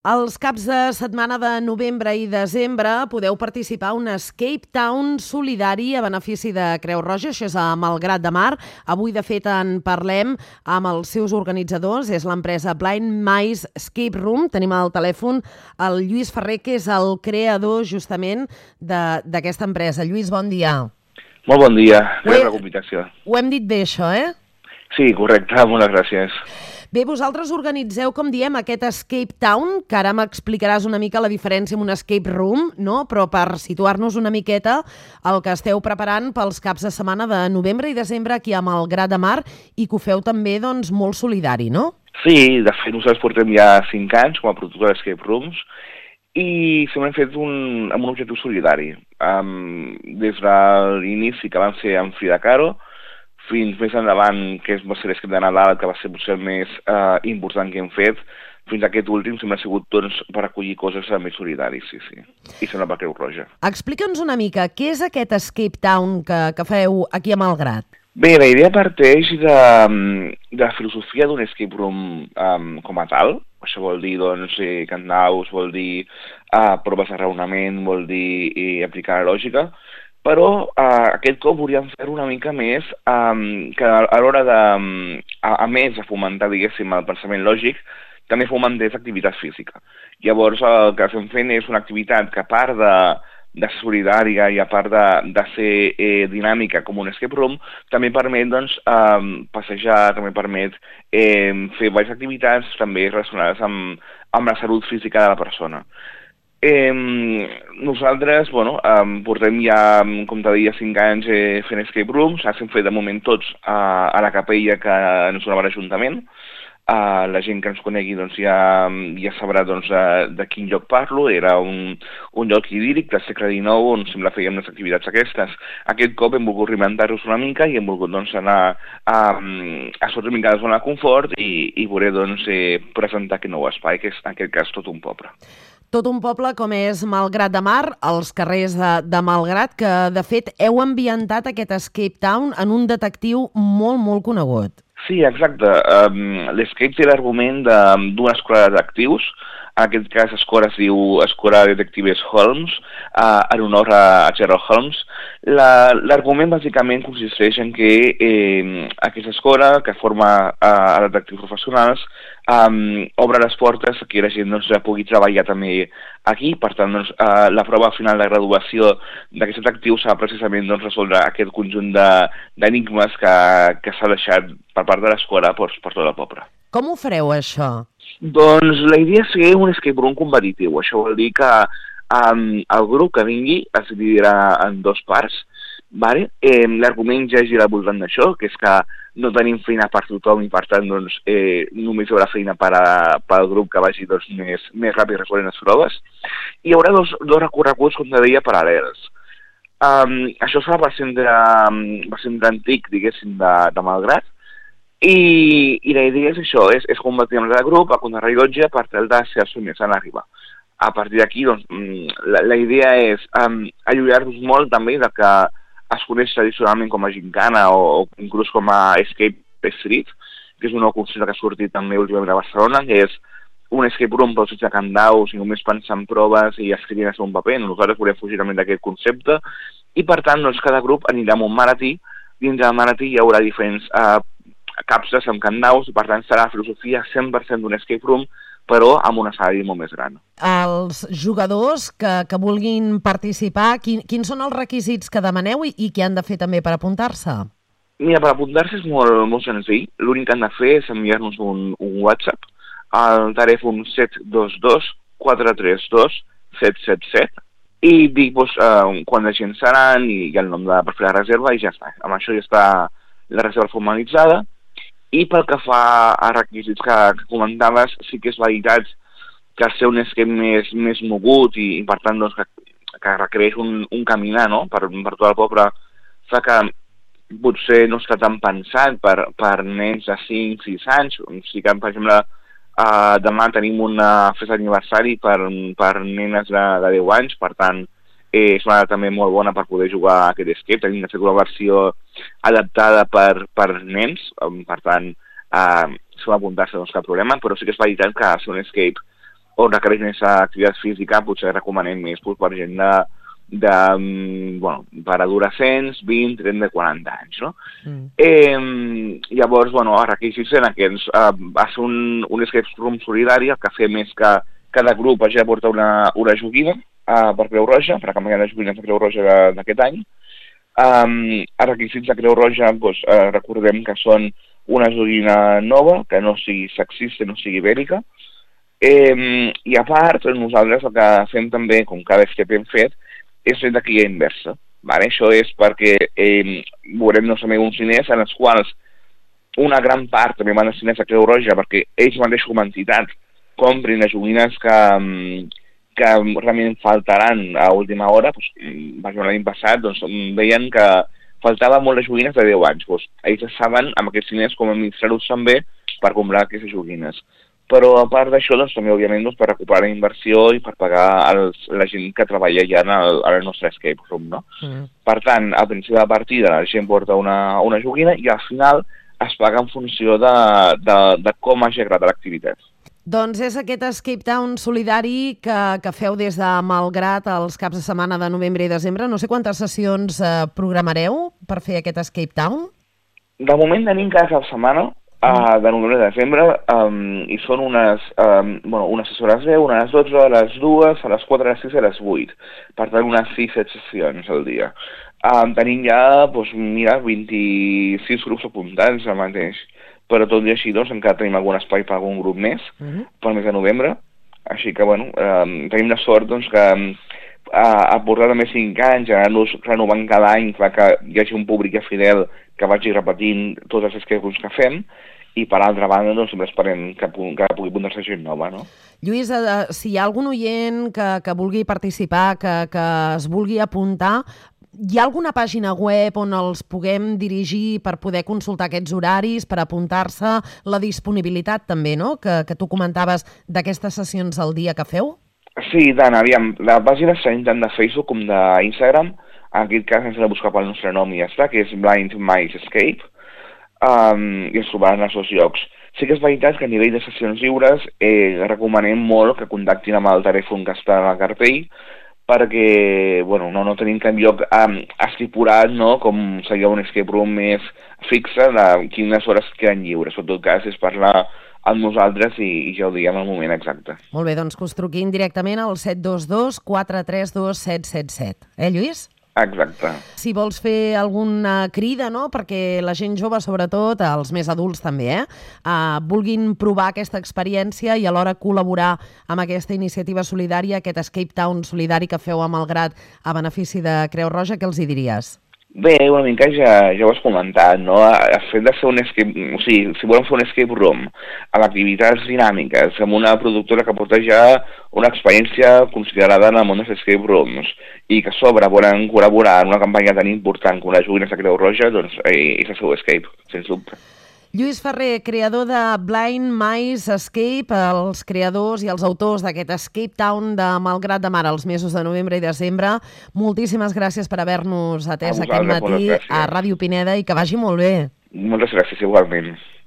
Els caps de setmana de novembre i desembre podeu participar a un Escape Town solidari a benefici de Creu Roja, això és a Malgrat de Mar. Avui, de fet, en parlem amb els seus organitzadors, és l'empresa Blind Mice Escape Room. Tenim al telèfon el Lluís Ferrer, que és el creador justament d'aquesta empresa. Lluís, bon dia. Molt bon dia, gràcies per la invitació. Ho hem dit bé, això, eh? Sí, correcte, moltes gràcies. Bé, vosaltres organitzeu, com diem, aquest Escape Town, que ara m'explicaràs una mica la diferència amb un Escape Room, no? però per situar-nos una miqueta el que esteu preparant pels caps de setmana de novembre i desembre aquí a Malgrat de Mar i que ho feu també doncs, molt solidari, no? Sí, de fet nosaltres portem ja 5 anys com a productor d'Escape Rooms i sempre hem fet un, amb un objectiu solidari. Um, des de l'inici que vam fer amb Frida Caro, fins més endavant, que és, va ser l'escrit de Nadal, que va ser potser el més eh, important que hem fet, fins a aquest últim sempre ha sigut doncs, per acollir coses més solidaris, sí, sí. I sembla per Creu Roja. Explica'ns una mica, què és aquest Escape Town que, que feu aquí a Malgrat? Bé, la idea parteix de, de la filosofia d'un escape room um, com a tal. Això vol dir, doncs, eh, cantaus, vol dir uh, proves de raonament, vol dir eh, aplicar la lògica, però eh, aquest cop volíem fer una mica més eh, que a l'hora de, a, a més de fomentar, diguéssim, el pensament lògic, també fomentés activitat física. Llavors el que estem fent és una activitat que a part de, de ser solidària i a part de, de ser eh, dinàmica com un escape room, també permet doncs, eh, passejar, també permet eh, fer diverses activitats també relacionades amb, amb la salut física de la persona. Eh, nosaltres, bueno, eh, portem ja, com te deia, 5 anys eh, fent escape rooms, s'han fet de moment tots a, a la capella que ens donava l'Ajuntament. Uh, la gent que ens conegui doncs, ja, ja sabrà doncs, de, de quin lloc parlo. Era un, un lloc idíl·lic del segle XIX on sembla fèiem les activitats aquestes. Aquest cop hem volgut reinventar-nos una mica i hem volgut doncs, anar a, a sortir una mica de zona de confort i, i voler doncs, eh, presentar aquest nou espai, que és en aquest cas tot un poble tot un poble com és Malgrat de Mar, els carrers de, de Malgrat, que de fet heu ambientat aquest Escape Town en un detectiu molt, molt conegut. Sí, exacte. Um, L'Escape té l'argument d'una escola de detectius, en aquest cas l'escola es diu Escola de Detectives Holmes, uh, en honor a, a Sherlock Holmes. L'argument la, bàsicament consisteix en que eh, aquesta escola, que forma uh, a detectius professionals, um, obre les portes que la gent doncs, pugui treballar també aquí. Per tant, doncs, uh, la prova final de graduació d'aquests detectius serà precisament doncs, resoldre aquest conjunt d'enigmes que, que s'ha deixat per part de l'escola per, per tot el poble. Com ho fareu, això? Doncs la idea és fer un escape room competitiu. Això vol dir que um, el grup que vingui es dividirà en dos parts. Vale? Eh, L'argument ja gira al voltant d'això, que és que no tenim feina per tothom i per tant doncs, eh, només hi haurà feina per, per al grup que vagi doncs, més, més ràpid recorrent les proves. I hi haurà dos, dos recorreguts, com deia, paral·lels. Um, això serà per centre, per centre antic, diguéssim, de, de Malgrat, i, i la idea és això, és, és combatir amb el grup a contrarrellotge per tal de ser els primers en arribar. A partir d'aquí, doncs, mm, la, la idea és um, allunyar-nos molt també de que es coneix tradicionalment com a gincana o, o inclús com a escape street, que és un nou concepte que ha sortit també últimament a Barcelona, que és un escape room però sense candaus i només pensar en proves i escrivint a un paper. Nosaltres volem fugir també d'aquest concepte i per tant doncs, cada grup anirà amb un maratí. Dins del maratí hi haurà diferents uh, capses amb candaus, per tant serà filosofia 100% d'un escape room, però amb una sala molt més gran. Els jugadors que, que vulguin participar, quin, quins són els requisits que demaneu i, i què han de fer també per apuntar-se? Mira, per apuntar-se és molt, molt senzill. L'únic que han de fer és enviar-nos un, un WhatsApp al telèfon 722 432 777 i dir doncs, eh, quan la gent seran i, i el nom de, per fer la reserva i ja està. Amb això ja està la reserva formalitzada i pel que fa a requisits que, que comentaves, sí que és veritat que ser un esquem més, més mogut i, i per tant doncs, que, que requereix un, un caminar no? per, per tot el poble, fa que potser no està tan pensat per, per nens de 5-6 anys. O sigui que, per exemple, uh, demà tenim una festa d'aniversari per, per nenes de, de 10 anys, per tant, eh, és una també molt bona per poder jugar a aquest escape. Tenim de fet una versió adaptada per, per nens, per tant, eh, s'ho apuntar-se doncs cap problema, però sí que és veritat que ser un escape o requereix més activitat física, potser recomanem més pues, per gent de, de, mm, bueno, per adolescents, 20, 30, 40 anys, no? Mm. Eh, llavors, bueno, els requisits eren aquests. Eh, va ser un, un escape room solidari, el que fem és que cada grup hagi de portar una, una joguina eh, per Creu Roja, per canviar les joguines de Creu Roja d'aquest any. Um, els requisits de Creu Roja, doncs, eh, recordem que són una joguina nova, que no sigui sexista, no sigui bèrica, Eh, I a part, nosaltres el que fem també, com cada que hem fet, és fer taquilla inversa. Vale? Això és perquè eh, veurem no sé, uns diners en els quals una gran part també van destinats a Creu Roja perquè ells mateixos com a entitat comprin les joguines que, que realment faltaran a última hora. Pues, l'any passat doncs, veien que faltava molt les joguines de 10 anys. Doncs, ells saben amb aquests diners com administrar-los també per comprar aquestes joguines però a part d'això, doncs, també, òbviament, doncs, per recuperar la inversió i per pagar els, la gent que treballa ja en el, en el nostre escape room, no? Mm. Per tant, al principi de la partida la gent porta una, una joguina i al final es paga en funció de, de, de com hagi agradat l'activitat. Doncs és aquest Escape Town solidari que, que feu des de Malgrat els caps de setmana de novembre i desembre. No sé quantes sessions eh, programareu per fer aquest Escape Town. De moment tenim cada cap de setmana, uh, de novembre de desembre um, i són unes, um, bueno, unes 6 hores 10, unes 12, a les 2, a les 4, a les 6 a les 8. Per tant, unes 6-7 sessions al dia. Um, tenim ja, doncs, mira, 26 grups apuntats al mateix. Però tot i així, doncs, encara tenim algun espai per algun grup més, uh -huh. pel mes de novembre. Així que, bueno, um, tenim la sort, doncs, que a, a portar també 5 anys, anar-nos renovant cada any, fa que hi hagi un públic ja fidel que vagi repetint tots els esquemes que fem, i per altra banda doncs, sempre esperem que, que pugui apuntar-se gent nova. No? Lluís, eh, si hi ha algun oient que, que vulgui participar, que, que es vulgui apuntar, hi ha alguna pàgina web on els puguem dirigir per poder consultar aquests horaris, per apuntar-se, la disponibilitat també, no?, que, que tu comentaves d'aquestes sessions al dia que feu? Sí, tant, aviam, la pàgina està tant de Facebook com d'Instagram, en aquest cas ens hem de buscar pel nostre nom i ja està, que és Blind Mice Escape, um, i es trobaran als dos llocs. Sí que és veritat que a nivell de sessions lliures eh, recomanem molt que contactin amb el telèfon que està al cartell perquè bueno, no, no tenim cap lloc um, estipulat no? com seria un escape room més fixe de quines hores queden lliures. En tot cas, és parlar amb nosaltres i, i ja ho diguem al moment exacte. Molt bé, doncs que us truquin directament al 722 432 777. Eh, Lluís? Exacte. Si vols fer alguna crida, no?, perquè la gent jove, sobretot, els més adults també, eh, uh, vulguin provar aquesta experiència i alhora col·laborar amb aquesta iniciativa solidària, aquest Escape Town solidari que feu a Malgrat a benefici de Creu Roja, què els hi diries? Bé, una mica ja, ja ho has comentat, no? El fet de fer un escape, o sigui, si volem fer un escape room amb activitats dinàmiques, amb una productora que porta ja una experiència considerada en el món dels escape rooms i que a sobre volen col·laborar en una campanya tan important com la Joguines de Creu Roja, doncs eh, és el seu escape, sens dubte. Lluís Ferrer, creador de Blind Mice Escape, els creadors i els autors d'aquest Escape Town de Malgrat de Mar els mesos de novembre i desembre. Moltíssimes gràcies per haver-nos atès aquest matí a Ràdio Pineda i que vagi molt bé. Moltes gràcies, igualment.